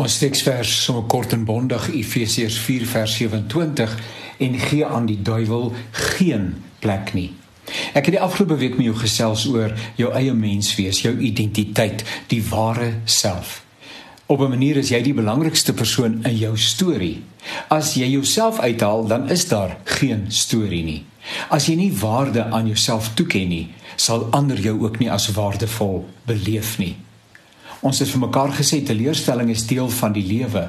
Ons teksvers sommer kort en bondig Efesiërs 4 vers 27 en gee aan die duiwel geen plek nie. Ek het die afgelope week met jou gesels oor jou eie menswees, jou identiteit, die ware self. Op 'n manier is jy die belangrikste persoon in jou storie. As jy jouself uithaal, dan is daar geen storie nie. As jy nie waarde aan jouself toeken nie, sal ander jou ook nie as waardevol beleef nie. Ons het vir mekaar gesê teleurstelling is deel van die lewe.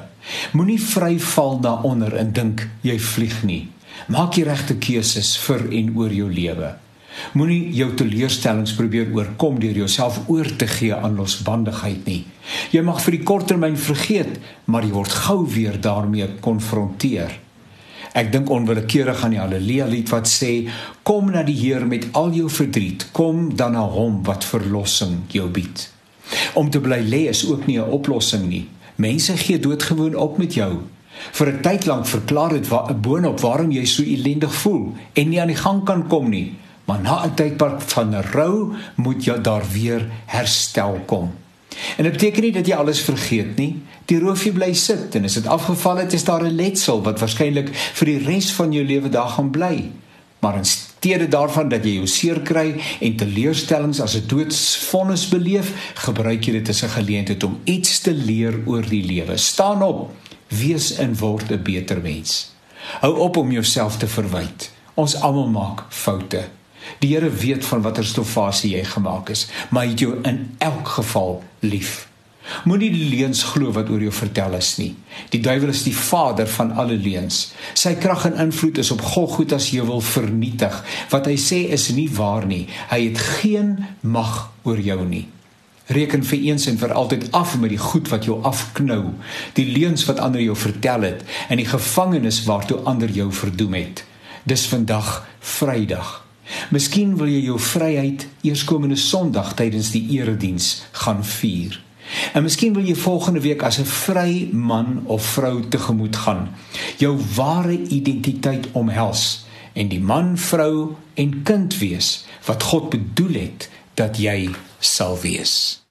Moenie vry val daaronder en dink jy vlieg nie. Maak die regte keuses vir en oor jou lewe. Moenie jou teleurstellings probeer oorkom deur jouself oor te gee aan losbandigheid nie. Jy mag vir die korttermyn vergeet, maar jy word gou weer daarmee konfronteer. Ek dink onwillekeurig aan die Halleluja lied wat sê: Kom na die Here met al jou verdriet, kom dan na hom wat verlossing jou bied. Om te bly lê is ook nie 'n oplossing nie. Mense gee doodgewoon op met jou. Vir 'n tyd lank verklaar dit wa boonop waarom jy so ellendig voel en nie aan die gang kan kom nie. Maar na 'n tydperk van rou moet jy daar weer herstel kom. En dit beteken nie dat jy alles vergeet nie. Die roofie bly sit en as dit afgeval het, is daar 'n letsel wat waarskynlik vir die res van jou lewe daar gaan bly. Maar in steede daarvan dat jy jou seer kry en teleurstellings as 'n doodsvonnis beleef, gebruik jy dit as 'n geleentheid om iets te leer oor die lewe. Staan op, wees en word 'n beter mens. Hou op om jouself te verwyd. Ons almal maak foute. Die Here weet van watter stofasie jy gemaak is, maar hy het jou in elk geval lief. Moenie die leuns glo wat oor jou vertel is nie. Die duiwel is die vader van alle leuns. Sy krag en invloed is op Golgotha se heuwel vernietig. Wat hy sê is nie waar nie. Hy het geen mag oor jou nie. Reken vir eens en vir altyd af met die goed wat jou afknou, die leuns wat ander jou vertel het en die gevangenis waartoe ander jou verdoem het. Dis vandag Vrydag. Miskien wil jy jou vryheid eerskomende Sondag tydens die erediens gaan vier. En miskien wil jy volgende week as 'n vry man of vrou tegemoet gaan. Jou ware identiteit omhels en die man, vrou en kind wees wat God bedoel het dat jy sal wees.